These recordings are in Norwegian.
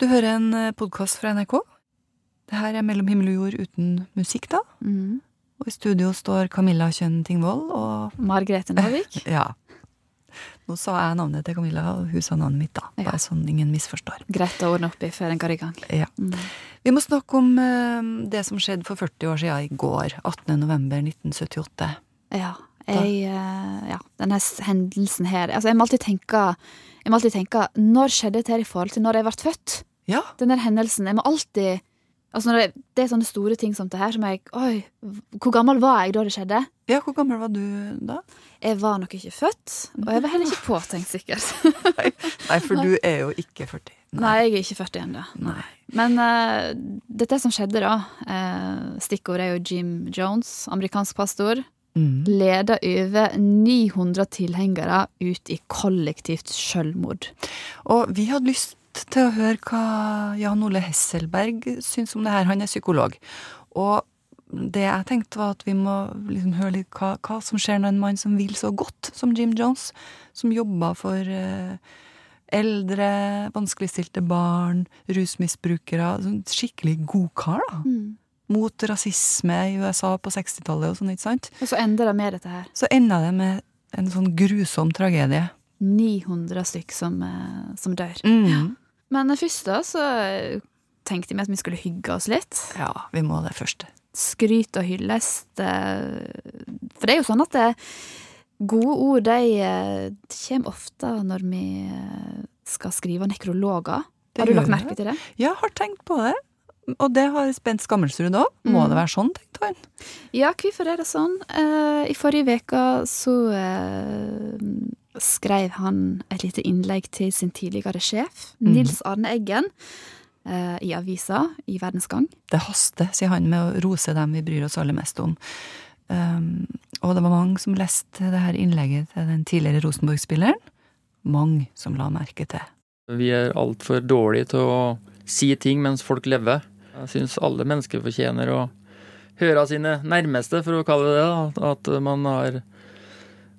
Du hører en podkast fra NRK. Det her er Mellom himmel og jord uten musikk, da. Mm. Og i studio står Camilla Kjønn Tingvoll og Margrethe Norvik. Ja. Nå sa jeg navnet til Camilla, og hun sa navnet mitt, da. Ja. Bare sånn ingen misforstår. Greit å ordne opp i før en går i gang. Ja. Mm. Vi må snakke om eh, det som skjedde for 40 år siden i går. 18. november 1978. Ja. Jeg, eh, ja, denne hendelsen her Altså, jeg må alltid tenke Jeg må alltid tenke Når skjedde dette i forhold til når jeg ble født? Ja. Den der hendelsen. Jeg må alltid Altså, når det, det er sånne store ting som det her, som jeg Oi, hvor gammel var jeg da det skjedde? ja, hvor gammel var du da? Jeg var nok ikke født, og jeg var heller ikke påtenkt, sikkert. Nei, for du er jo ikke 40. Nei, jeg er ikke 40 ennå. Men uh, dette som skjedde, da uh, Stikkordet er jo Jim Jones, amerikansk pastor. Mm. Leda over 900 tilhengere ut i kollektivt selvmord. Og vi hadde lyst til å høre hva Jan Ole Hesselberg syns om det her. Han er psykolog. Og det jeg tenkte var at vi må liksom høre litt hva, hva som skjer når en mann som vil så godt som Jim Jones, som jobber for eh, eldre, vanskeligstilte barn, rusmisbrukere, sånn skikkelig god kar, da. Mot rasisme i USA på 60-tallet og sånn, ikke sant? Og så ender det med dette her. Så ender det med en sånn grusom tragedie. 900 stykk som, eh, som dør. Mm. Men først da så tenkte vi at vi skulle hygge oss litt. Ja, vi må det først. Skryt og hyllest. eh, For det er jo sånn at det, gode ord de eh, kommer ofte når vi eh, skal skrive nekrologer. Har du lagt merke til det? Jeg har tenkt på det. Og det har Bent Skammelsrud òg. Må Mm. det være sånn, tenkte han. Ja, hvorfor er det sånn? I forrige uke så skrev han et lite innlegg til sin tidligere sjef, mm. Nils Arne Eggen, eh, i avisa i Verdensgang. Det haster, sier han, med å rose dem vi bryr oss aller mest om. Um, og det var mange som leste det her innlegget til den tidligere Rosenborg-spilleren. Mange som la merke til. Vi er altfor dårlige til å si ting mens folk lever. Jeg syns alle mennesker fortjener å høre av sine nærmeste, for å kalle det det. At man har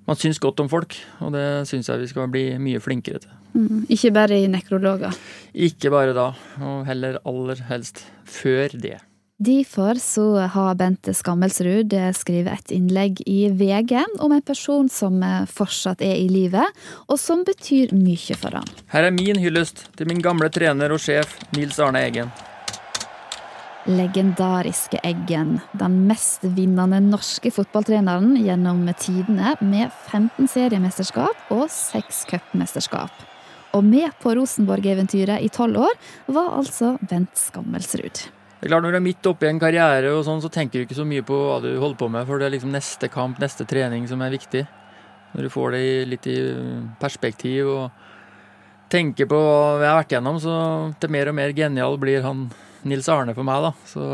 Man syns godt om folk, og det syns jeg vi skal bli mye flinkere til. Mm, ikke bare i nekrologer. Ikke bare da, og heller aller helst før det. Derfor så har Bente Skammelsrud skrevet et innlegg i VG om en person som fortsatt er i live, og som betyr mye for ham. Her er min hyllest til min gamle trener og sjef Nils Arne Eggen. Legendariske Eggen, den mest vinnende norske fotballtreneren gjennom tidene, med 15 seriemesterskap og 6 cupmesterskap. Og med på Rosenborg-eventyret i tolv år var altså Bent Skammelsrud. Det er klart Når du er midt oppe i en karriere, og sånn, så tenker du ikke så mye på hva du holder på med, for det er liksom neste kamp, neste trening som er viktig. Når du får det litt i perspektiv og tenker på hva jeg har vært gjennom, så til mer og mer genial blir han Nils Arne for meg. da. Så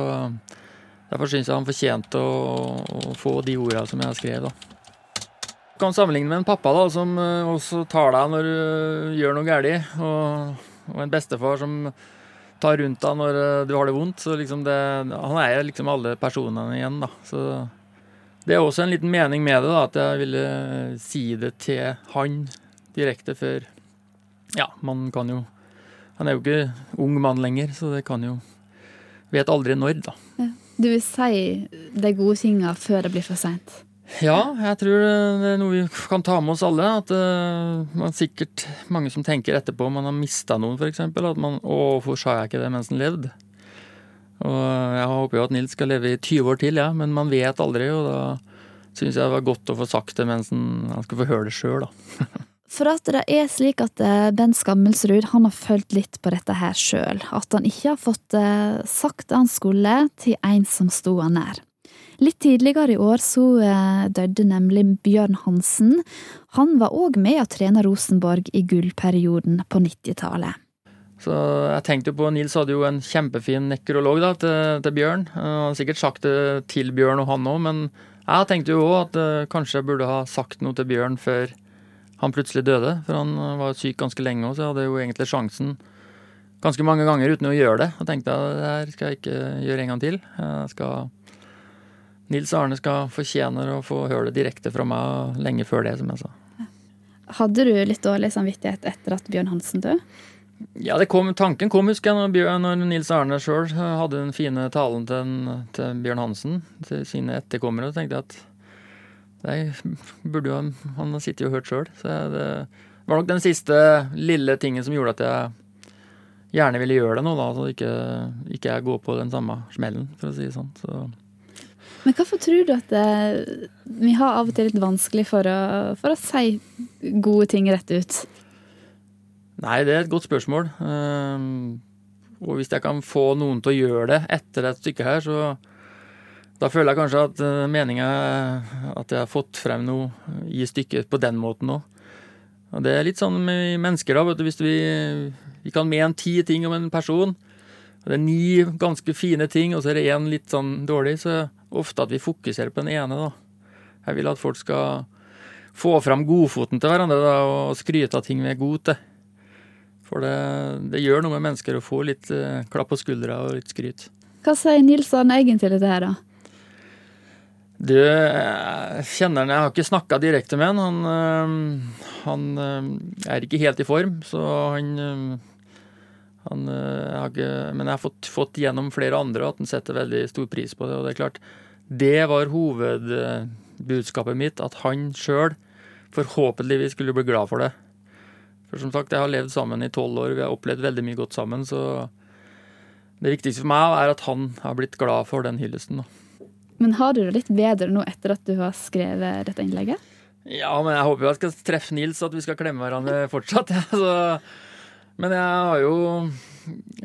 Derfor syns jeg han fortjente å, å få de orda som jeg skrev. da. Du kan sammenligne med en pappa da, som eh, også tar deg når du gjør noe galt, og, og en bestefar som tar rundt deg når eh, du har det vondt. Så liksom det, han eier liksom alle personene igjen, da. Så det er også en liten mening med det, da, at jeg ville si det til han direkte før Ja, man kan jo Han er jo ikke ung mann lenger, så det kan jo Vet aldri når, da. Du vil si de gode tinga før det blir for seint? Ja, jeg tror det er noe vi kan ta med oss alle. At uh, man sikkert mange som tenker etterpå man har mista noen, f.eks. At man 'Å, hvorfor sa jeg ikke det mens han levde?' Og jeg håper jo at Nils skal leve i 20 år til, ja, men man vet aldri. Og da syns jeg det var godt å få sagt det mens han, skal få høre det sjøl, da. For at det er slik at Ben Skammelsrud han har følt litt på dette her sjøl. At han ikke har fått eh, sagt det han skulle til en som sto han nær. Litt tidligere i år så eh, døde nemlig Bjørn Hansen. Han var òg med å trene Rosenborg i gullperioden på 90-tallet. Så jeg tenkte jo på Nils hadde jo en kjempefin nekrolog da, til, til Bjørn. Han har sikkert sagt det til Bjørn og han òg, men jeg tenkte jo òg at eh, kanskje jeg burde ha sagt noe til Bjørn før han plutselig døde. For han eh, var syk ganske lenge òg, så jeg hadde jo egentlig sjansen ganske mange ganger uten å gjøre det. Og tenkte at det her skal jeg ikke gjøre en gang til. Skal Nils Arne skal fortjene å få høre det direkte fra meg lenge før det, som jeg sa. Hadde du litt dårlig samvittighet etter at Bjørn Hansen døde? Ja, kom, tanken kom, husker jeg, når, Bjørn, når Nils Arne sjøl hadde den fine talen til, til, Bjørn Hansen til sine etterkommere. Så tenkte jeg at det burde jo han ha sittet og hørt sjøl. Så det var nok den siste lille tingen som gjorde at jeg gjerne ville gjøre det nå, da. Så ikke, ikke jeg går på den samme smellen, for å si det sånn. Så. Men hvorfor tror du at det, eh, vi har av og til litt vanskelig for å, for å si gode ting rett ut? Nei, det er et godt spørsmål. Ehm, og hvis jeg kan få noen til å gjøre det etter et stykke her, så da føler jeg kanskje at eh, meninga at jeg har fått frem noe i stykket på den måten òg. Og det er litt sånn med mennesker, da. vet du, Hvis vi, vi kan mene ti ting om en person, og det er ni ganske fine ting, og så er det én litt sånn dårlig, så er det ofte at vi fokuserer på den ene, da. Jeg vil at folk skal få fram godfoten til hverandre da, og skryte av ting vi er gode til. For det, det, gjør noe med mennesker å få litt uh, klapp på skuldra og litt skryt. Hva sier Nilsson egentlig til dette her, da? Du, jeg kjenner han Jeg har ikke snakka direkte med han. Han, øh, han øh, er ikke helt i form, så han, han jeg ikke, Men jeg har fått, fått gjennom flere andre at han setter veldig stor pris på det. Og det er klart, det var hovedbudskapet mitt, at han sjøl forhåpentligvis skulle bli glad for det. For som sagt, jeg har levd sammen i tolv år, vi har opplevd veldig mye godt sammen. Så det viktigste for meg er at han har blitt glad for den hyllesten. Men har du det litt bedre nå etter at du har skrevet dette innlegget? Ja, men jeg håper jo jeg skal treffe Nils, at vi skal klemme hverandre fortsatt. Ja. Så, men jeg har jo,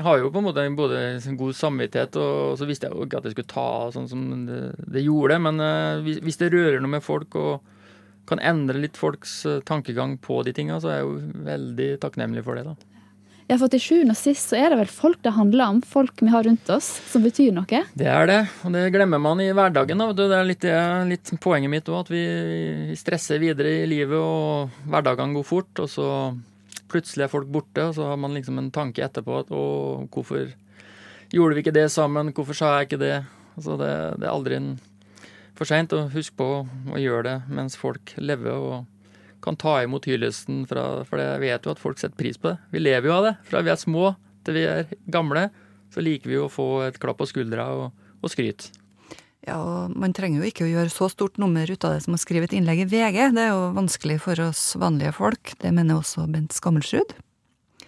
har jo, på en måte både god samvittighet, og så visste jeg jo ikke at det skulle ta sånn som det, det gjorde. Men uh, hvis det rører noe med folk og kan endre litt folks eh, tankegang på de tinga, så er jeg jo veldig takknemlig for det. da. Ja, for til sjuende og sist så er det vel folk det handler om, folk vi har rundt oss, som betyr noe? Det er det, og det glemmer man i hverdagen. Da. Det er litt, litt poenget mitt òg, at vi stresser videre i livet, og hverdagene går fort. Og så plutselig er folk borte, og så har man liksom en tanke etterpå at å, hvorfor gjorde vi ikke det sammen, hvorfor sa jeg ikke det? Altså, det, det er aldri for seint. Og husk på å gjøre det mens folk lever og kan ta imot hyllesten, fra, for jeg vet jo at folk setter pris på det. Vi lever jo av det. Fra vi er små til vi er gamle, så liker vi å få et klapp på skuldra og, og skryt. Ja, og Man trenger jo ikke å gjøre så stort nummer ut av det som å skrive et innlegg i VG. Det er jo vanskelig for oss vanlige folk. Det mener også Bent Skammelsrud.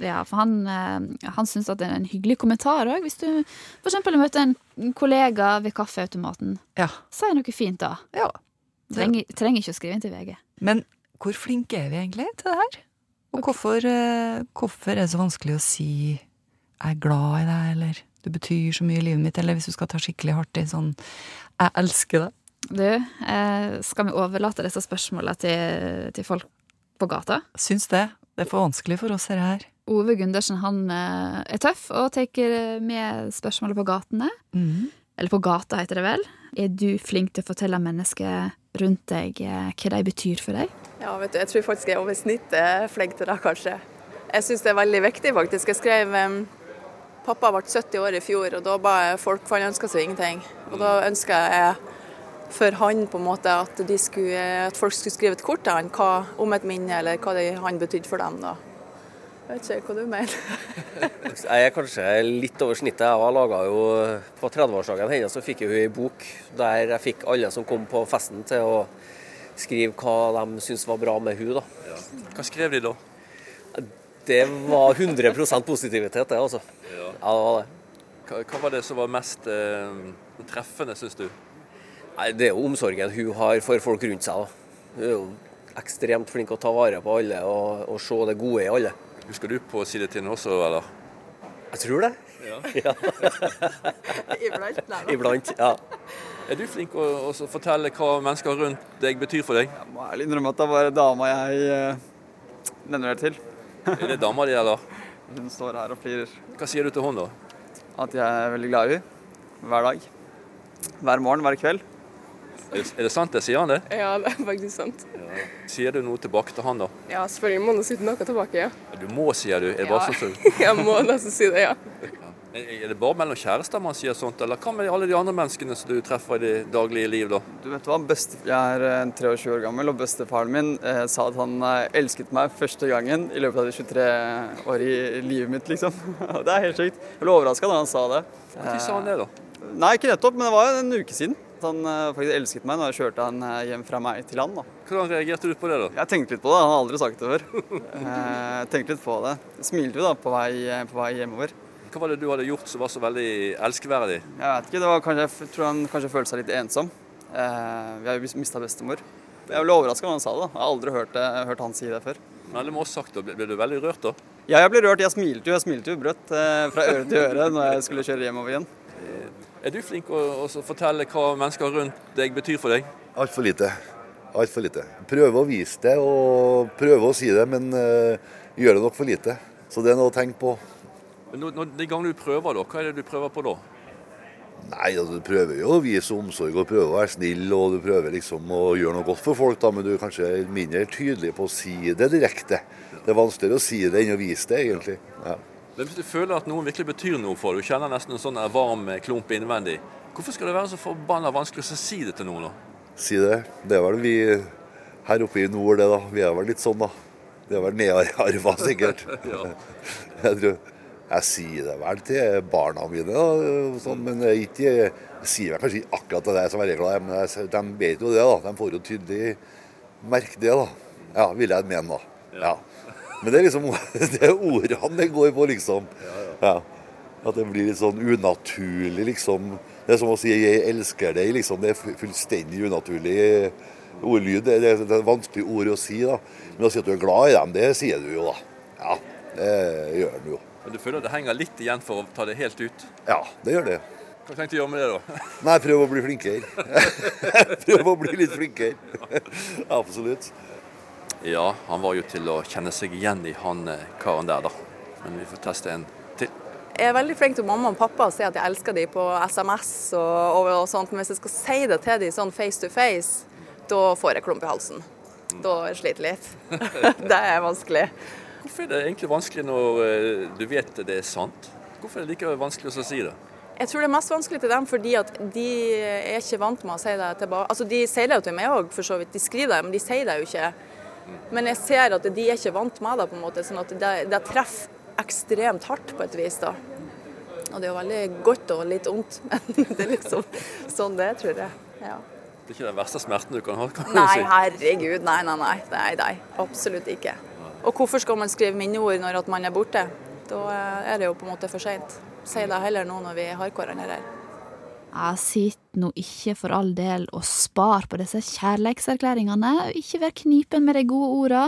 Ja, for han, eh, han syns at det er en hyggelig kommentar òg. Hvis du f.eks. møter en kollega ved kaffeautomaten. Ja. Si noe fint da. Ja. Trenger, trenger ikke å skrive inn til VG. Men hvor flinke er vi egentlig til det her? Og okay. hvorfor, eh, hvorfor, er det så vanskelig å si 'jeg er glad i deg', eller 'du betyr så mye i livet mitt', eller hvis du skal ta skikkelig hardt i sånn 'jeg elsker deg'? Du, eh, skal vi overlate disse spørsmålene til, til folk på gata? Syns det. Det er for vanskelig for oss her. Ove Gundersen han eh, er tøff og tar med spørsmålet på gatene. Mm. Eller på gata, heter det vel. Er du flink til å fortelle mennesker rundt deg hva de betyr for deg? Ja, vet du, jeg tror faktisk jeg er over snittet flink til det, kanskje. Jeg syns det er veldig viktig, faktisk. Jeg skrev um, Pappa ble 70 år i fjor, og da ba jeg folk For han ønska seg ingenting. Og da ønska jeg for han på en måte at, skulle, at, folk skulle skrive et kort til han hva, om et minne, eller hva det, han betydde for dem. da. Jeg vet ikke hva du mener. jeg er kanskje litt over snittet. Jeg laga jo På 30-årsdagen hennes så fikk hun ei bok der jeg fikk alle som kom på festen til å skrive hva de syntes var bra med hun da. Ja. Hva skrev de da? Det var 100% positivitet, det altså. Ja. ja. det var det. Hva, hva, var det som var mest eh, treffende, syns du? Nei, Det er jo omsorgen hun har for folk rundt seg. da. Hun er jo ekstremt flink å ta vare på alle og, og, se det gode i alle. Husker du på side til henne også, eller? Jeg tror det. Ja. ja. Iblant. Iblant, ja. Er du flink til å, å fortelle hva mennesker rundt deg betyr for deg? Jeg må ærlig innrømme at det var dama jeg uh, nevner det til. er det dama di, eller? Hun står her og flirer. Hva sier du til henne, da? At jeg er veldig glad i henne. Hver dag. Hver morgen, hver kveld. Er det sant det? Sier han det? Ja, det er faktisk sant. Ja. Sier du noe tilbake til han, da? Ja, selvfølgelig må han si noe tilbake, ja. Du må, sier du? Er det bare sånn? jeg må nesten si det, ja. Er det bare mellom kjærester man sier sånt, eller hva med alle de andre menneskene som du treffer i det daglige liv, da? Du vet hva, beste, Jeg er eh, 23 år gammel, og bestefaren min eh, sa at han eh, elsket meg første gangen i løpet av de 23 år i livet mitt, liksom. det er helt sykt. Jeg ble overraska da han sa det. Når sa han det, da? Nei, ikke nettopp, men det var en uke siden. Han eh, faktisk elsket meg når jeg kjørte han eh, hjem fra meg til han. da. Hvordan reagerte du på det, da? Jeg tenkte litt på det, han har aldri sagt det før. Eh, Jeg tenkte litt på det. Smilte jo da på vei, eh, på vei hjemover. Hva var det du hadde gjort som var så veldig elskverdig? Jeg vet ikke, det var kanskje, jeg tror han kanskje følte seg litt ensom. Eh, vi har jo mista bestemor. Jeg ble overraska når han sa det. da. Jeg har aldri hørt, det, hørt han si det før. Men det må også sagt det. Ble, ble du veldig rørt da? Ja, jeg ble rørt. Jeg smilte jo jeg smilte jo brøtt eh, fra øre til øre når jeg skulle kjøre hjemover igjen. Er du flink å å fortelle hva mennesker rundt deg betyr for deg? Altfor lite. Altfor lite. Prøve å vise det og prøve å si det, men uh, gjør det nok for lite. Så det er noe å tenke på. Når, når, De gangene du prøver, da, hva er det du prøver på da? Nei, altså, du prøver jo å vise omsorg og prøver å være snill, og du prøver liksom å gjøre noe godt for folk, da, men du er kanskje mindre tydelig på å si det direkte. Det er vanskeligere å si det enn å vise det, egentlig. Ja. Men Hvis du føler at noen virkelig betyr noe for deg, du kjenner nesten en sånn varm klump innvendig, hvorfor skal det være så forbanna vanskelig å si det til noen? da? Si det. Det er vel vi her oppe i nord, det, da. Vi er vel litt sånn, da. Vi er vel nedarva, sikkert. Jeg tror jeg sier det vel til barna mine, sånn, men ikke, jeg sier kanskje ikke akkurat deg som er glad men jeg, de vet jo det. da. De får jo tydelig merke det, da. Ja, vil jeg mene, da. Ja. Men det er liksom det er ordene det går på, liksom. Ja. At det blir litt sånn unaturlig, liksom. Det er som å si 'jeg elsker deg', liksom. Det er fullstendig unaturlig ordlyd. Det er, det er et vanskelig ord å si, da. Men å si at du er glad i dem, det sier du jo, da. Ja, det gjør du jo. Men du føler at det henger litt igjen for å ta det helt ut? Ja, det gjør det. Hva tenkte du å gjøre med det, da? Nei, prøv å bli flinkere. prøv å bli litt flinkere. Absolutt. Ja, han var jo til å kjenne seg igjen i han eh, karen der, da. Men vi får teste en til. Jeg er veldig flink til mamma og pappa å si at jeg elsker dem på SMS og, og, og sånt, men hvis jeg skal si det til dem sånn face to face, da får jeg klump i halsen. Da sliter jeg litt. det er vanskelig. Hvorfor er det egentlig vanskelig når eh, du vet det er sant? Hvorfor er det like vanskelig å si det? Jeg tror det er mest vanskelig til dem fordi at de er ikke vant med å si det tilbake. Altså, De sier det jo til meg òg, for så vidt. De skriver det, men de sier det jo ikke. Men jeg ser at de er ikke vant med det, på en måte, sånn at det, det treffer ekstremt hardt på et vis. da. Og det er jo veldig godt og litt vondt, men det er liksom sånn det er, tror jeg. Ja. Det er ikke den verste smerten du kan ha? kan du si. Nei, herregud. Nei, nei, nei. nei, nei. Absolutt ikke. Og hvorfor skal man skrive minneord når at man er borte? Da eh, er det jo på en måte for seint. Si det heller nå når vi har hverandre her. Jeg Sitt nå ikke for all del og spar på disse kjærlighetserklæringene. og ikke vær knipen med de gode orda.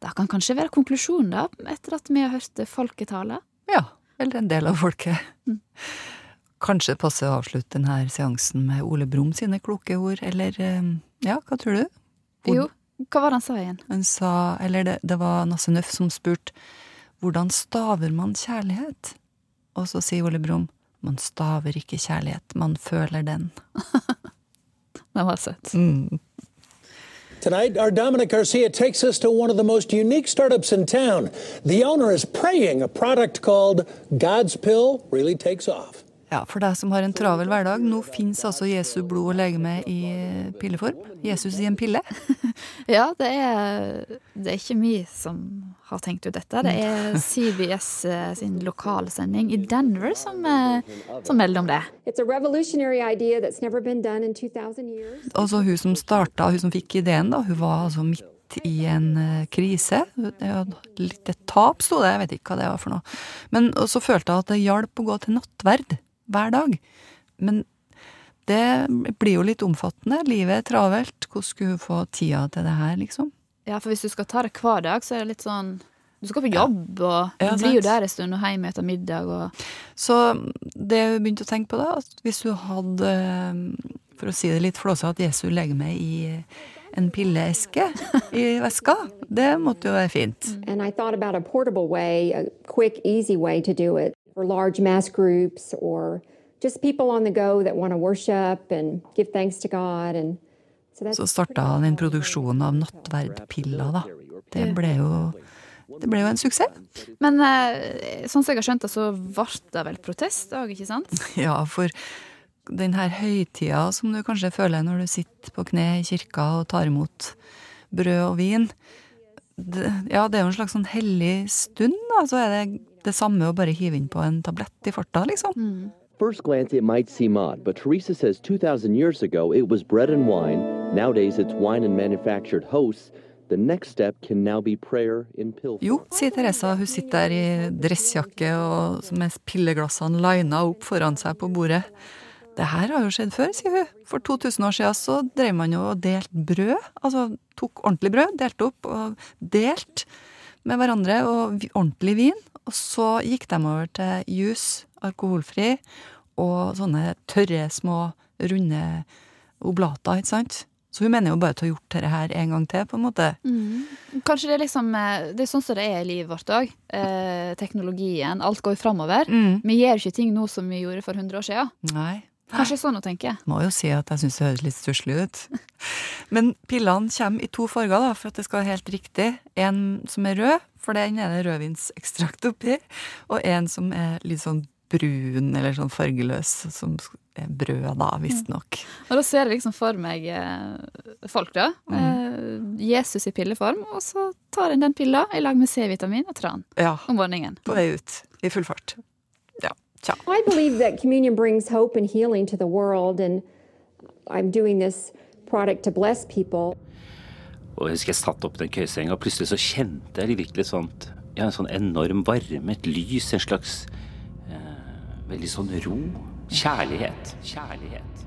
Det kan kanskje være konklusjonen, da, etter at vi har hørt folketale. Ja, eller en del av folket. Kanskje det passer å avslutte denne seansen med Ole Brumm sine kloke ord, eller eh, ja, hva tror du? Hvor- Jo, hva var det han sa igjen? Han sa, eller det, det var Nasse Nøff som spurte hvordan staver man kjærlighet? Og så sier Ole Brumm man staver ikke kjærlighet, man føler den. Den var søt. Tonight, our Dominic Garcia takes us to one of the most unique startups in town. The owner is praying a product called God's Pill really takes off. Ja, for deg som har en travel hverdag, nå fins altså Jesu blod og legeme i pilleform. Jesus i en pille. Ja, det er, det er ikke vi som har tenkt ut dette. Det er CBS eh, sin lokalsending i Denver som, eh, som melder om det. It's a revolutionary idea that's never been done in 2000 years. Altså hun som starta, hun som fikk ideen, da, hun var altså midt i en eh, krise. Litt et tap, sto det, jeg vet ikke hva det var for noe. Men så følte hun at det hjalp å gå til nattverd hver dag. Men det blir jo litt omfattende. Livet er travelt. Hvordan skulle hun få tida til det her, liksom? Ja, for hvis du skal ta det hver dag, så er det litt sånn Du skal på jobb, og du Ja, blir jo der en stund, og hjem etter middag, og Så det hun begynte å tenke på da, at hvis hun hadde, for å si det litt flåsete, Jesu legeme i en pilleeske i veska, det måtte jo være fint. And For large mass groups or just people on the go that want to worship and give thanks to God. And so Så starta den produksjonen av nattverdpiller, da. Det ble jo det ble jo en suksess. Men eh, sånn som jeg har skjønt det, så ble det vel protest òg, ikke sant? Ja, for den her høytida som du kanskje føler når du sitter på kne i kirka og tar imot brød og vin, det, ja, det er jo en slags sånn hellig stund, da. Så er det det samme å bare hive inn på en tablett i farta, liksom. First glance, it might seem odd, but Teresa says 2,000 years ago it was bread and wine. Nowadays it's wine and manufactured hosts. The next step can now be prayer in pill Jo, sier Teresa. Hun sitter der i dressjakke og med pilleglassene lina opp foran seg på bordet. Det her har jo skjedd før, sier hun. For 2000 år siden så drev man jo og delte brød. Altså tok ordentlig brød, delte opp og delt med hverandre, og ordentlig vin. Og så gikk de over til juice, alkoholfri, og sånne tørre, små, runde oblater, ikke sant? Så hun mener jo bare til å ha gjort dette her en gang til, på en måte. Kanskje det er liksom eh, Det er sånn som det er i livet vårt òg. Eh, teknologien. Alt går framover. Mm. Vi gjør ikke ting nå som vi gjorde for 100 år siden. Nei. Kanskje sånn å tenke. Må jo si at jeg syns det høres litt stusslig ut. Men pillene kommer i to farger, da, for at det skal være helt riktig. En som er rød, for den er det rødvinsekstrakt oppi. Og en som er litt sånn brun eller sånn fargeløs, som er brød, da, visstnok. Og da ser jeg liksom for meg eh, folk, da. Eh, Jesus i pilleform, og så tar en den pilla i lag med C-vitamin og tran Ja. om morgenen. På vei ut i full fart. I believe that communion brings hope and healing to the world, and I'm doing this product to bless people. Og jeg husker jeg satt opp den køysenga, og plutselig så kjente jeg virkelig sånt Ja, en sånn enorm varme, et lys, en slags eh, veldig sånn ro. Kjærlighet. Kjærlighet.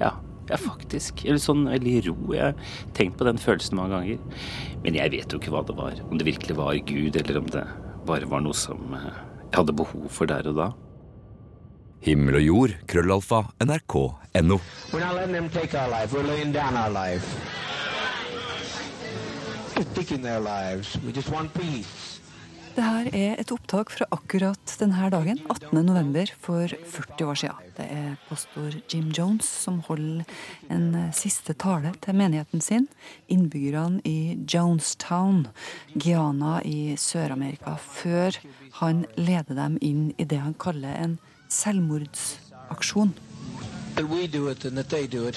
Ja, ja, faktisk. Eller sånn veldig ro. Jeg har tenkt på den følelsen mange ganger. Men jeg vet jo ikke hva det var. Om det virkelig var Gud, eller om det bare var noe som eh, jeg hadde behov for der og da. Himmel og jord, krøllalfa, nrk.no. We're not letting them take our life. We're laying down our life. We're taking their lives. We just want peace. Det her er et opptak fra akkurat denne dagen, 18. november for 40 år siden. Det er pastor Jim Jones som holder en eh, siste tale til menigheten sin. Innbyggerne i Jonestown, Guyana i Sør-Amerika, før han leder dem inn i det han kaller en selvmordsaksjon. That we do it and that they do it.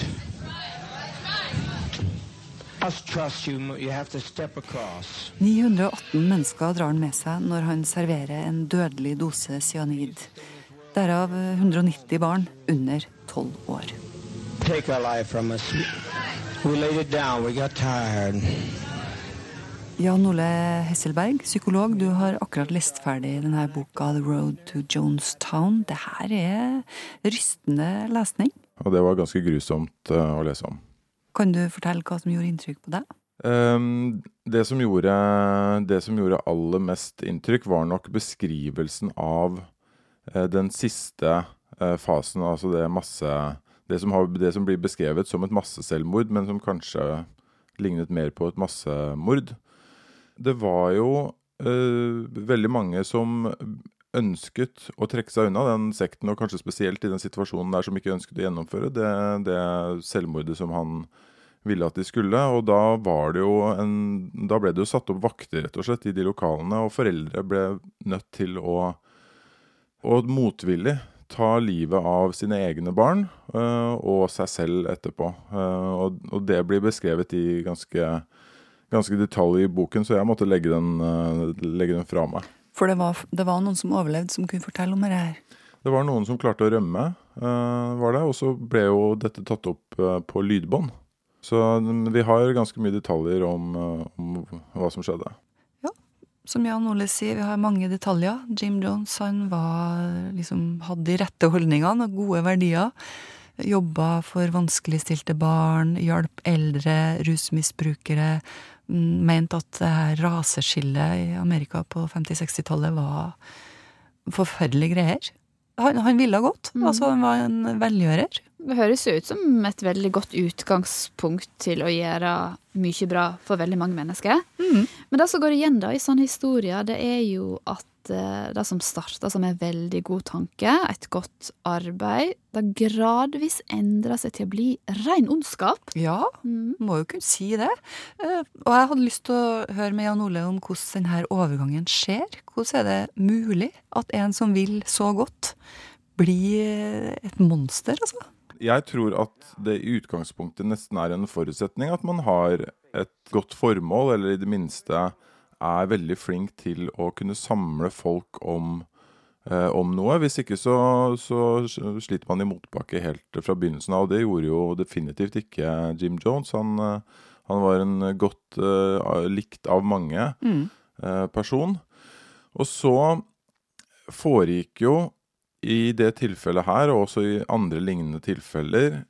Us trust you. You have to step across. 918 mennesker drar han med seg når han serverer en dødelig dose cyanid. Derav eh, 190 barn under 12 år. Take our life from us. We laid it down. We got tired. Jan Ole Hesselberg, psykolog, du har akkurat lest ferdig denne boka The Road to Jonestown. Det her er rystende lesning. Og det var ganske grusomt eh, å lese om. Kan du fortelle hva som gjorde inntrykk på deg? Ehm, det, som gjorde, det som gjorde aller mest inntrykk, var nok beskrivelsen av eh, den siste eh, fasen. Altså det masse det som, har, det som blir beskrevet som et masseselvmord, men som kanskje lignet mer på et massemord. Det var jo eh, veldig mange som ønsket å trekke seg unna den sekten, og kanskje spesielt i den situasjonen der som ikke ønsket å gjennomføre det, det selvmordet som han ville at de skulle. Og da en Da ble det jo satt opp vakter, rett og slett, i de lokalene, og foreldre ble nødt til å å motvillig ta livet av sine egne barn øh, og seg selv etterpå. Øh, og, og det blir beskrevet i ganske, ganske detalj i boken, så jeg måtte legge den, øh, legge den fra meg. For det var, det var noen som overlevde, som kunne fortelle om det her. Det var noen som klarte å rømme, øh, var det, og så ble jo dette tatt opp øh, på lydbånd. Så mm, vi har ganske mye detaljer om, om hva som skjedde. Ja, Som Jan Ole sier, vi har mange detaljer. Jim Jones han var, liksom, hadde de rette holdningene og gode verdier. Jobba for vanskeligstilte barn, hjalp eldre, rusmisbrukere. Mm, Mente at det her raseskillet i Amerika på 50-60-tallet var forferdelige greier. Han, han ville godt. Altså, han var en velgjører. Det høres jo ut som et veldig godt utgangspunkt til å gjøre mye bra for veldig mange mennesker. Men det som går igjen da i sånne historier, det er jo at det som starta som en veldig god tanke, et godt arbeid, det gradvis endra seg til å bli ren ondskap. Ja, må jo kunne si det. Eh, Og jeg hadde lyst til å høre med Jan Ole om hvordan denne overgangen skjer. Hvordan er det mulig at en som vil så godt, blir et monster, altså? Jeg tror at det i utgangspunktet nesten er en forutsetning at man har et godt formål, eller i det minste er veldig flink til å kunne samle folk om, eh, om noe. Hvis ikke så, så sliter man i motbakke helt fra begynnelsen av, og det gjorde jo definitivt ikke Jim Jones. Han, eh, han var en godt eh, likt av mange Mm. eh, person. Og så foregikk jo i det tilfellet her, og også i andre lignende tilfeller,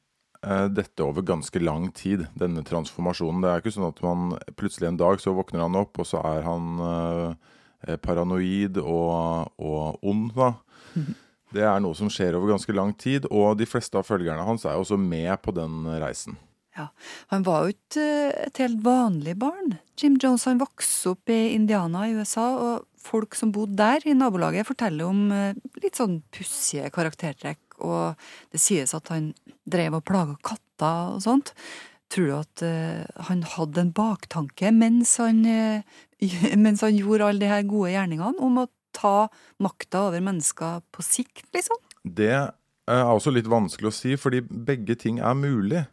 dette over ganske lang tid, denne transformasjonen. Det er ikke sånn at man plutselig en dag så våkner han opp, og så er han eh, paranoid og, og ond, da. Det er noe som skjer over ganske lang tid, og de fleste av følgerne hans er også med på den reisen. Ja, Han var jo ikke eh, et helt vanlig barn. Jim Jones han vokste opp i Indiana i USA, og folk som bodde der i nabolaget, forteller om eh, litt sånn pussige karaktertrekk, og det sies at han drev og plaga katter og sånt. Tror du at uh, han hadde en baktanke mens han, uh, mens han gjorde alle de her gode gjerningene, om å ta makta over mennesker på sikt, liksom? Det er også litt vanskelig å si, fordi begge ting er mulig.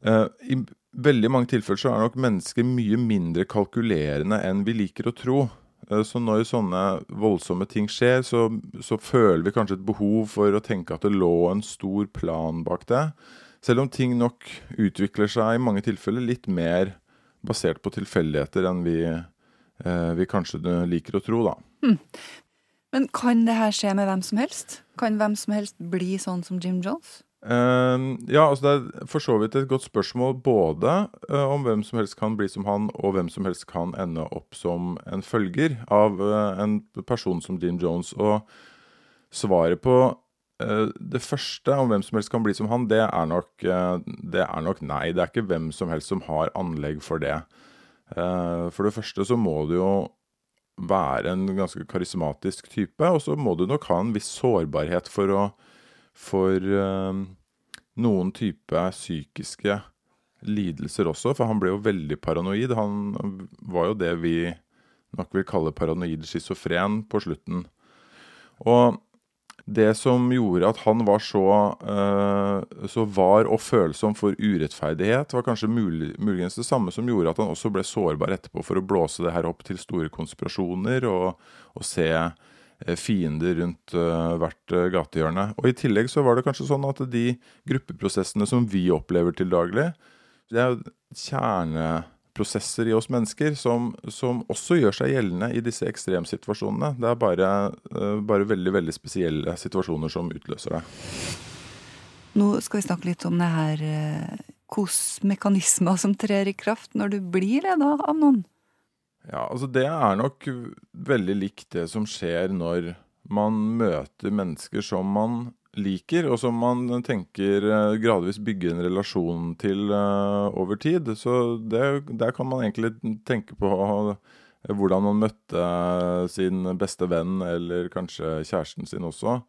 Uh, I veldig mange tilfeller så er nok mennesker mye mindre kalkulerende enn vi liker å tro. Eh, Så når sånne voldsomme ting skjer, så, så føler vi kanskje et behov for å tenke at det lå en stor plan bak det. Selv om ting nok utvikler seg i mange tilfeller litt mer basert på tilfeldigheter enn vi, eh, vi kanskje liker å tro, da. Men kan det her skje med hvem som helst? Kan hvem som helst bli sånn som Jim Jones? Eh, ja, altså det er for så vidt et godt spørsmål både eh, om hvem som helst kan bli som han, og hvem som helst kan ende opp som en følger av eh, en person som Jim Jones. Og svaret på eh, det første om hvem som helst kan bli som han, det er, nok, det er nok nei. Det er ikke hvem som helst som har anlegg for det. For det første så må du jo være en ganske karismatisk type, og så må du nok ha en viss sårbarhet for å for eh, noen type psykiske lidelser også, for han ble jo veldig paranoid. Han var jo det vi nok vil kalle paranoid schizofren på slutten. Og det som gjorde at han var så, uh, så var og følsom for urettferdighet, var kanskje mulig, muligens det samme som gjorde at han også ble sårbar etterpå for å blåse det her opp til store konspirasjoner og, og se fiender rundt eh, hvert eh, gatehjørne. Og I tillegg så var det kanskje sånn at de gruppeprosessene som vi opplever til daglig, det er kjerneprosesser i oss mennesker som, som også gjør seg gjeldende i disse ekstremsituasjonene. Det er bare, eh, bare veldig veldig spesielle situasjoner som utløser det. Nå skal vi snakke litt om det her eh, hvilke mekanismer som trer i kraft når du blir leda av noen. Ja, altså Det er nok veldig likt det som skjer når man møter mennesker som man liker, og som man tenker eh, gradvis bygger en relasjon til eh, over tid. Så det, der kan man egentlig tenke på eh, hvordan man møtte sin beste venn, eller kanskje kjæresten sin også.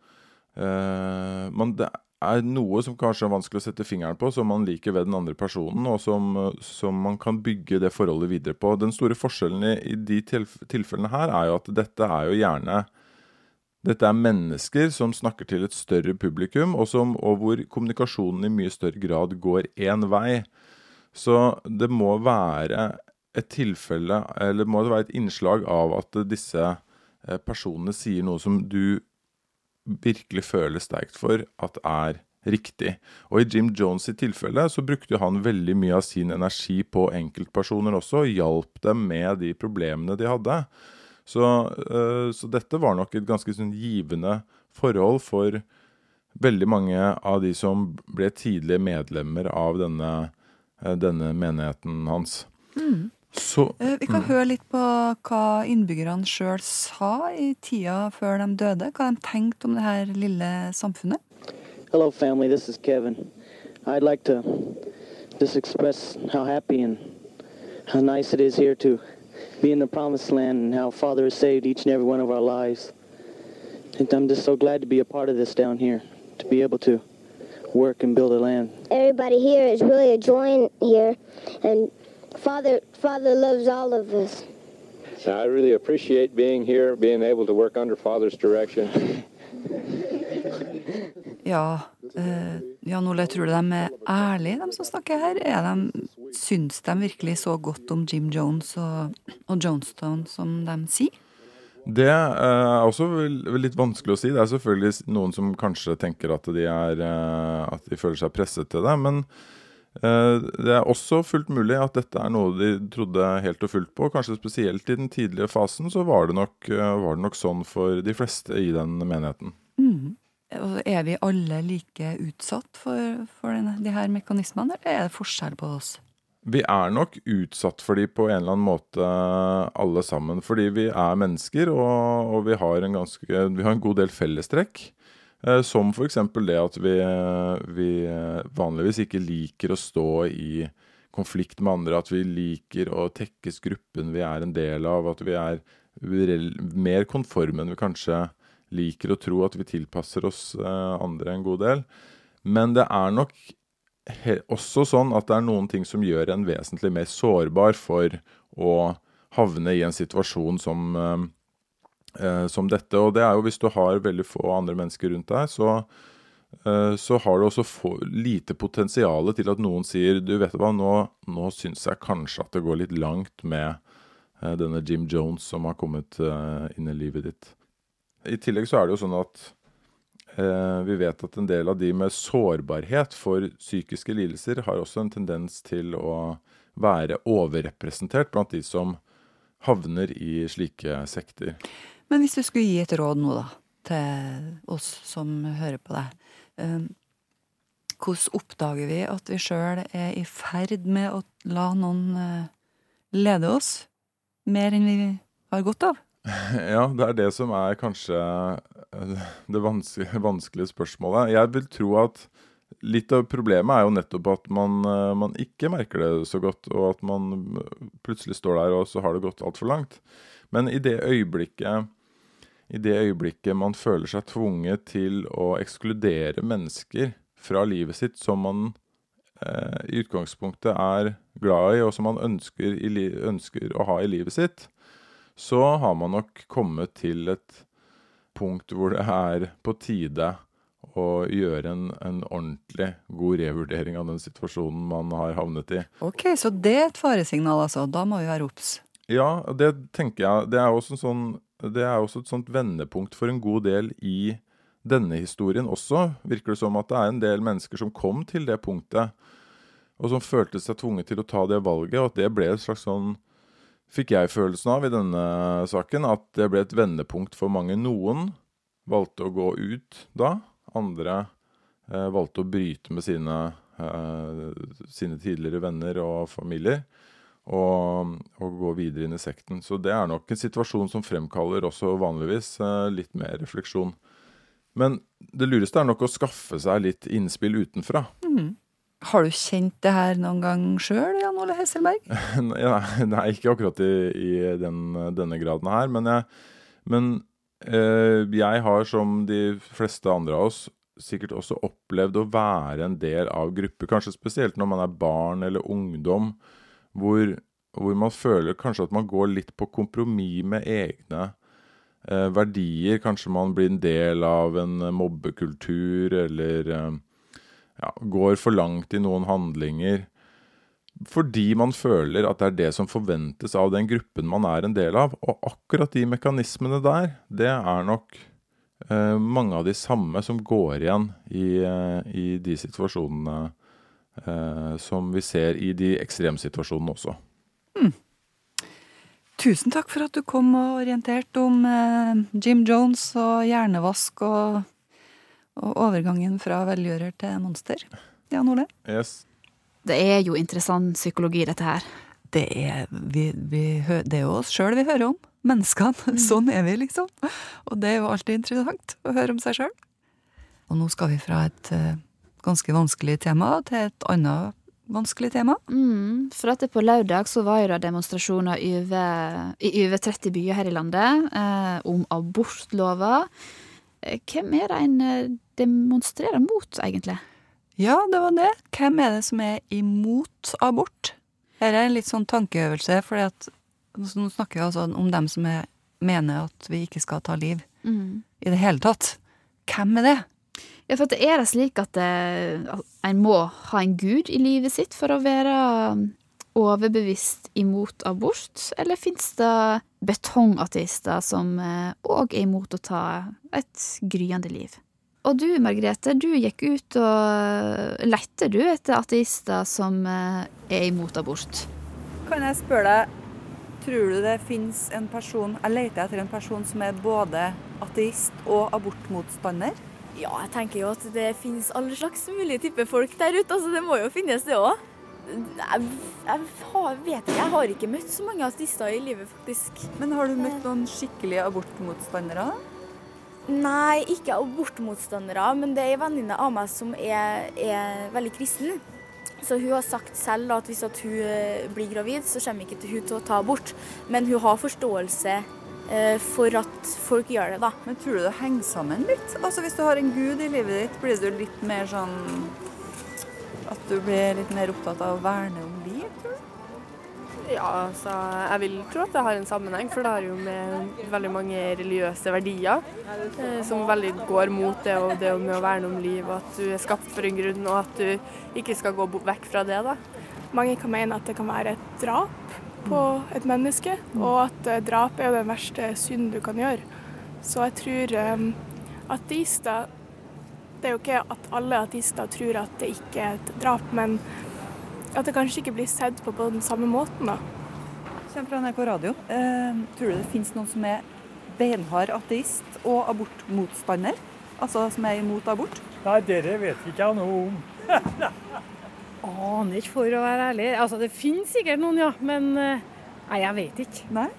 men det er noe som kanskje er vanskelig å sette fingeren på, som man liker ved den andre personen, og som, som man kan bygge det forholdet videre på. Den store forskjellen i, de tilf tilfellene her er jo at dette er jo gjerne dette er mennesker som snakker til et større publikum, og, som, og hvor kommunikasjonen i mye større grad går én vei. Så det må være et tilfelle, eller må det være et innslag av at disse eh, personene sier noe som du virkelig føler sterkt for at er riktig. Og i Jim Jones sitt tilfelle så brukte han veldig mye av sin energi på enkeltpersoner også, og hjalp dem med de problemene de hadde. Så, øh, så dette var nok et ganske sånn givende forhold for veldig mange av de som ble tidlige medlemmer av denne, øh, denne menigheten hans. Mm. Så Eh, Vi kan mm. høre litt på hva innbyggerne sjøl sa i tida før de døde. Hva de tenkte om det her lille samfunnet. Hello, family. This is Kevin. I'd like to just express how happy and how nice it is here to be in the promised land and how Father has saved each and every one of our lives. And I'm just so glad to be a part of this down here, to be able to work and build a land. Everybody here is really enjoying here, and Father, Father loves all of us. I really appreciate being here, being able to work under Father's direction. Ja, eh, Jan Ole, tror du de er ærlige, de som snakker her? Er de, syns de virkelig så godt om Jim Jones og, og Jonestown som de sier? Det eh, er også litt vanskelig å si. Det er selvfølgelig noen som kanskje tenker at de, er, eh, at de føler seg presset til det. Men det er også fullt mulig at dette er noe de trodde helt og fullt på. Kanskje spesielt i den tidlige fasen så var det nok, var det nok sånn for de fleste i den menigheten. Mm. Er vi alle like utsatt for, for denne, de her mekanismene, eller er det forskjell på oss? Vi er nok utsatt for de på en eller annen måte alle sammen. Fordi vi er mennesker, og, og vi, har ganske, vi, har en god del fellestrekk. Eh, som f.eks. det at vi, vi, vanligvis ikke liker å stå i konflikt med andre. At vi liker å tekkes gruppen vi er en del av. At vi er mer konforme enn vi kanskje liker å tro. At vi tilpasser oss eh, andre en god del. Men det er nok også sånn at det er noen ting som gjør en vesentlig mer sårbar for å havne i en situasjon som, eh, som dette. Og det er jo hvis du har veldig få andre mennesker rundt deg, så, eh, så har du også få, lite potensial til at noen sier du vet hva, nå, nå syns jeg kanskje at det går litt langt med eh, denne Jim Jones som har kommet eh, inn i livet ditt. I tillegg så er det jo sånn at Eh, vi vet at en del av de med sårbarhet for psykiske lidelser har også en tendens til å være overrepresentert blant de som havner i slike sekter. Men hvis du skulle gi et råd nå, da, til oss som hører på deg. Eh, hvordan oppdager vi at vi sjøl er i ferd med å la noen eh, lede oss mer enn vi har godt av? Ja, det er det som er kanskje eh, det vanskelige spørsmålet. Jeg vil tro at litt av problemet er jo nettopp at man, eh, man, ikke merker det så godt, og at man plutselig står der og så har det gått altfor langt. Men i det øyeblikket i det øyeblikket man føler seg tvunget til å ekskludere mennesker fra livet sitt som man eh, i utgangspunktet er glad i, og som man ønsker, ønsker å ha i livet sitt, så har man nok kommet til et punkt hvor det er på tide å gjøre en, en, ordentlig god revurdering av den situasjonen man har havnet i. Ok, Så det er et faresignal, altså. Da må vi være obs. Ja, det tenker jeg. Det er, også en sånn, det er også et sånt vendepunkt for en god del i denne historien også. Virker det som at det er en del mennesker som kom til det punktet, og som følte seg tvunget til å ta det valget, og at det ble et slags sånn fikk jeg følelsen av i denne saken at det ble et vendepunkt for mange. Noen valgte å gå ut da, andre eh, valgte å bryte med sine, eh, sine, tidligere venner og familier. Og, og, gå videre inn i sekten. Så det er nok en situasjon som fremkaller også vanligvis eh, litt mer refleksjon. Men det lureste er nok å skaffe seg litt innspill utenfra. Mm. Har du kjent det her noen gang sjøl, Jan Ole Hesselberg? nei, ikke akkurat i, i den, denne graden her. Men, jeg, men eh, jeg har, som de fleste andre av oss, sikkert også opplevd å være en del av grupper. Kanskje spesielt når man er barn eller ungdom, hvor, hvor man føler kanskje at man går litt på kompromiss med egne eh, verdier. Kanskje man blir en del av en mobbekultur eller eh, ja, går for langt i noen handlinger fordi man føler at det er det som forventes av den gruppen man er en del av. Og akkurat de mekanismene der, det er nok eh, mange av de samme som går igjen i, eh, i de situasjonene eh, som vi ser i de ekstremsituasjonene også. Mm. Tusen takk for at du kom og orienterte om eh, Jim Jones og hjernevask og og overgangen fra velgjører til monster. Jan Ole? Yes. Det er jo interessant psykologi, dette her. Det er, vi, vi, det er jo oss sjøl vi hører om. Menneskene. Mm. Sånn er vi, liksom. Og det er jo alltid interessant å høre om seg sjøl. Og nå skal vi fra et uh, ganske vanskelig tema til et annet vanskelig tema. Mm, for at det på lørdag så var jo det demonstrasjoner i over 30 byer her i landet eh, om abortlova. Eh, Hvem er det en eh, demonstrerer mot, egentlig? Ja, det var det. Hvem er det som er imot abort? Her er en litt sånn tankeøvelse, for nå snakker vi altså om dem som er, mener at vi ikke skal ta liv Mm. i det hele tatt. Hvem er det? Ja, for er det slik at, en må ha en gud i livet sitt for å være overbevist imot abort, eller fins det betongateister som òg er imot å ta et gryende liv? Og du, Margrethe, du gikk ut og lette du etter ateister som eh, er imot abort. Kan jeg spørre deg, tror du det fins en person Jeg leter etter en person som er både ateist og abortmotstander? Ja, jeg tenker jo at det finnes alle slags mulige typer folk der ute. altså Det må jo finnes, det òg. Jeg, jeg har, vet ikke, jeg har ikke møtt så mange ateister i livet, faktisk. Men har du møtt noen skikkelige abortmotstandere? Nei, ikke abortmotstandere, men det er en venninne av meg som er, er veldig kristen. Så hun har sagt selv at hvis at hun eh, blir gravid, så kommer ikke hun til å ta abort. Men hun har forståelse for at folk gjør det, da. Men tror du det henger sammen litt? Altså Hvis du har en gud i livet ditt, blir du litt mer sånn At du blir litt mer opptatt av å verne om liv, tror du? Ja, altså, jeg vil tro at det har en sammenheng, for det har jo med veldig mange religiøse verdier eh, som veldig går mot det, og det med å verne om liv, og at du er skapt for en grunn, og at du ikke skal gå vekk fra det. da. Mange kan mene at det kan være et drap på et menneske, og at eh, drap er jo den verste synd du kan gjøre. Så jeg tror um, ateister Det er jo ikke at alle ateister tror at det ikke er et drap, men at det kanskje ikke blir sett på på den samme måten, da. Kommer fra NRK Radio. Eh, tror du det finnes noen som er beinhard ateist og abortmotstander? Altså som er imot abort? Nei, dere vet ikke jeg noe om. Aner ikke, for å være ærlig. Altså, det finnes sikkert noen, ja. Men eh, nei, jeg vet ikke. Nei?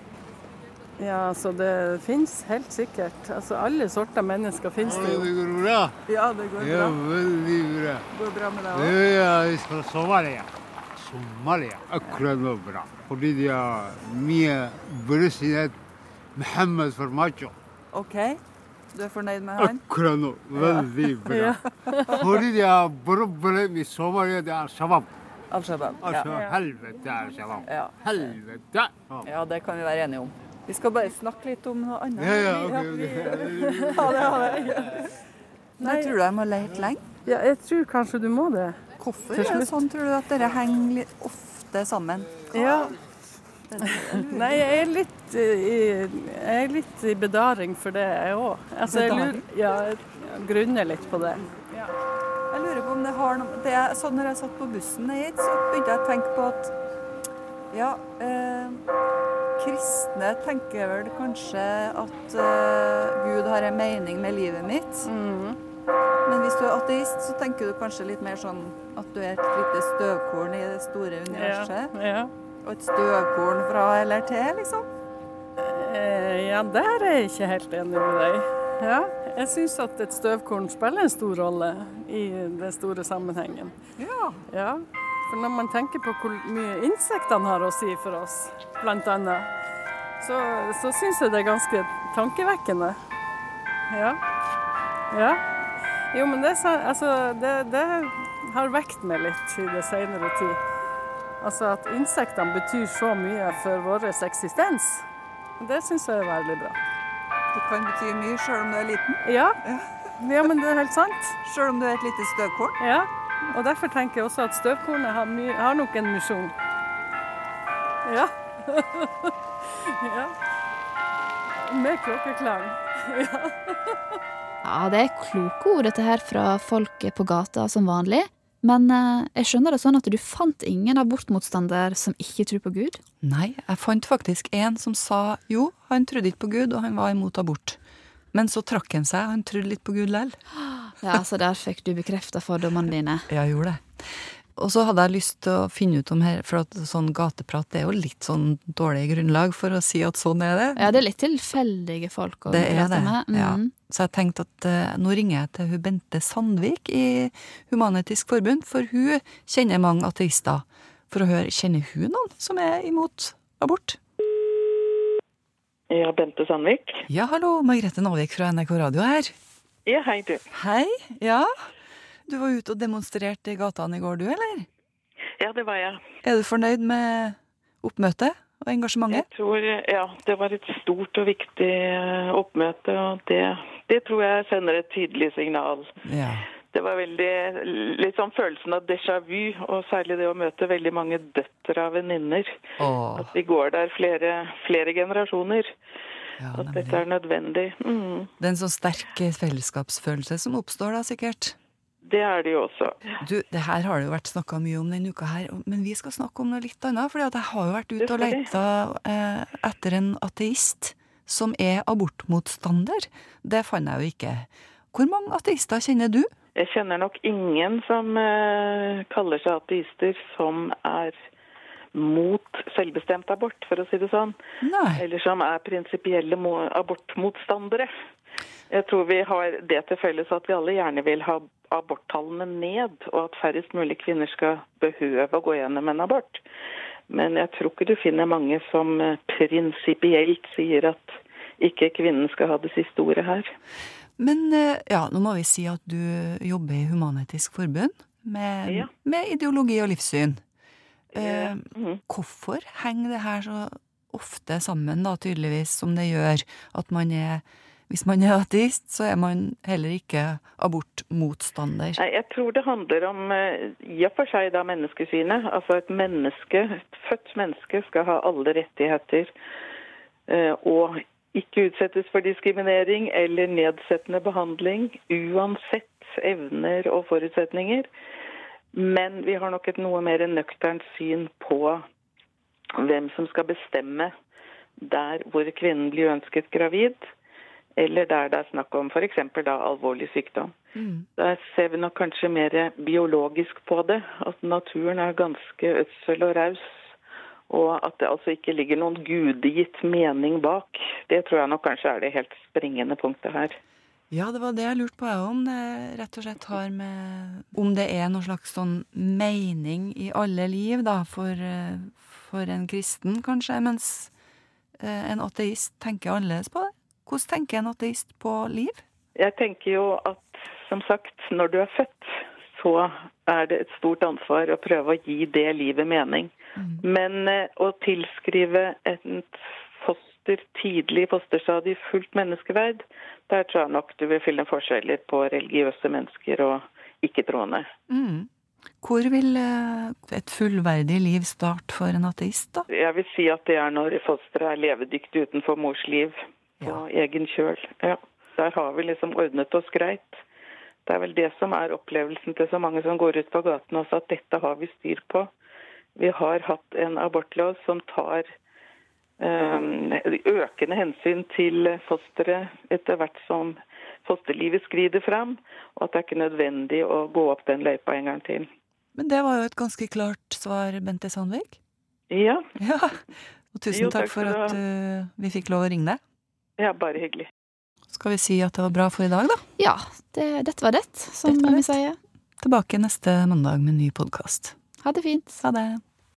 Ja, altså det finnes helt sikkert. Altså Alle sorter mennesker finnes det jo. Det går bra. Ja, det går bra. Ja, veldig bra. Går bra med deg Det òg? er jeg fra Somalia. Somalia. Akkurat nå bra. Fordi de har mye president Mohammed macho. OK. Du er fornøyd med haien? Akkurat nå. Veldig bra. Ja. Fordi det er problem i Somalia, det er Shabab. Al-Shabaab. Altså, Ja. helvete er Shabab. Ja. Helvete! Ja, det kan vi være enige om. Vi skal bare snakke litt om noe annet. Ja, ja, okay. ok. vi- det, har jeg. Nei, tror du jeg må lete lenge? Ja, jeg tror kanskje du må det. Hvorfor er det sånn, tror du, at dere henger ofte sammen? Ja. Nei, jeg er litt eh, i, jeg er litt i bedaring for det, jeg òg. Altså, jeg lurer, ja, jeg grunner litt på det. Jeg lurer på om det har noe det er, sånn Når jeg satt på bussen hit, så begynte jeg å tenke på at ja, eh, kristne tenker vel kanskje at eh, Gud har en mening med livet mitt. Men hvis du er ateist, så tenker du kanskje litt mer sånn at du er et lite støvkorn i det store universet. Ja, ja. Og et støvkorn fra eller til, liksom. Eh, ja, der er jeg ikke helt enig med deg. Ja, jeg syns at et støvkorn spiller en stor rolle i den store sammenhengen. Ja. Ja, for når man tenker på hvor mye insektene har å si for oss, annet, så, så syns jeg det er ganske tankevekkende. Ja. Ja. Jo, men det, altså, det, det har vekt meg litt i det senere tid. Altså at insektene betyr så mye for vår eksistens. Det syns jeg er veldig bra. Det kan bety mye sjøl om du er liten. Ja. ja, men det er helt sant. Sjøl om du er et lite støvkorn? Ja. Og derfor tenker jeg også at støvkornet har, har nok en misjon. Ja. ja. Med klokkeklang. Ja. Ja, det er kloke ord dette her fra folk på gata som vanlig. Men eh, jeg skjønner det sånn at du fant ingen abortmotstander som ikke tror på Gud? Nei, jeg fant faktisk en som sa jo, han trodde ikke på Gud, og han var imot abort. Men så trakk han seg, han trodde litt på Gud lell. Ja, så der fikk du bekrefta fordommene dine. Ja, jeg gjorde det. Og så hadde jeg lyst til å finne ut om her, for at sånn gateprat det er jo litt sånn dårlig grunnlag for å si at sånn er det. Ja, det er litt tilfeldige folk å Det prate det. med. Ja. Mm. Så jeg tenkte at eh, nå ringer jeg til hun Bente Sandvik i Human-Etisk Forbund, for hun kjenner mange ateister. For å høre, kjenner hun noen som er imot abort? Ja, Bente Sandvik. Ja, hallo, Margrethe Nåvik fra NRK Radio her. Ja, hei du. Hei, ja. Du var ute og demonstrerte i gatene i går, du, eller? Ja, det var jeg. Er du fornøyd med oppmøtet og engasjementet? Jeg tror, ja, det var et stort og viktig eh, oppmøte, og det, det tror jeg sender et tydelig signal. Ja. Det var veldig, litt sånn følelsen av déjà vu, og særlig det å møte veldig mange døtre av venninner. At vi går der flere, flere generasjoner. at dette er nødvendig. Mm. Det er en sånn sterk fellesskapsfølelse som oppstår da, sikkert. Det er det jo også. Du, det her har det jo vært snakka mye om denne uka her, men vi skal snakke om noe litt annet. For jeg har jo vært ute og leita eh, etter en ateist som er abortmotstander. Det fant jeg jo ikke. Hvor mange ateister kjenner du? Jeg kjenner nok ingen som eh, kaller seg ateister som er mot selvbestemt abort, for å si det sånn. Eller som er prinsipielle abortmotstandere. Jeg tror vi har det til felles at vi alle gjerne vil ha aborttallene ned, og at færrest mulig kvinner skal behøve å gå gjennom en abort. Men jeg tror ikke du finner mange som eh, prinsipielt sier at ikke kvinnen skal ha det siste ordet her. Men eh, ja, nå må vi si at du jobber i Human-Etisk Forbund med, Ja. med ideologi og livssyn. Eh, -hmm. Hvorfor henger det her så ofte sammen, da, tydeligvis, som det gjør? At man er Hvis man er ateist, så er man heller ikke abortmotstander. Nei, Jeg tror det handler om eh, i og for seg da menneskesynet. Altså et menneske, et født menneske skal ha alle rettigheter eh, og ikke utsettes for diskriminering eller nedsettende behandling uansett evner og forutsetninger. Men vi har nok et noe mer nøkternt syn på hvem som skal bestemme der hvor kvinnen blir ønsket gravid, eller der det er snakk om f.eks. alvorlig sykdom. Der ser vi nok kanskje mer biologisk på det. At naturen er ganske ødsel og raus. Og at det altså ikke ligger noen gudegitt mening bak. Det tror jeg nok kanskje er det helt springende punktet her. Ja, det var det jeg lurte på, jeg, om det rett og slett har med Om det er noen slags sånn mening i alle liv, da, for, eh, for en kristen, kanskje, mens eh, en ateist tenker annerledes på det? Hvordan tenker en ateist på liv? Jeg tenker jo at som sagt, når du er født, så er det et stort ansvar å prøve å gi det livet mening. Men eh, å tilskrive et foster tidlig i fullt menneskeverd, der tror jeg nok du vil finne forskjeller på religiøse mennesker og ikke-troende. Mm. Hvor vil eh, et fullverdig liv starte for en ateist, da? Jeg vil si at det er når fosteret er levedyktig utenfor mors liv på egen kjøl. Ja. Der har vi liksom ordnet oss greit. Det er vel det som er opplevelsen til så mange som går ut på gaten også, at dette har vi styr på. Vi har hatt en abortlov som tar eh, økende hensyn til fosteret etter hvert som fosterlivet skrider fram, og at det er ikke nødvendig å gå opp den løypa en gang til. Men det var jo et ganske klart svar, Bente Sandvik. Ja. Ja. Og tusen Jo, takk, takk for at uh, vi fikk lov å ringe deg. Ja, bare hyggelig. Skal vi si at det var bra for i dag, da? Ja, det, dette var det, som Dette var vi det. sier. Tilbake neste mandag med en ny podkast. Ha det fint. Ha det.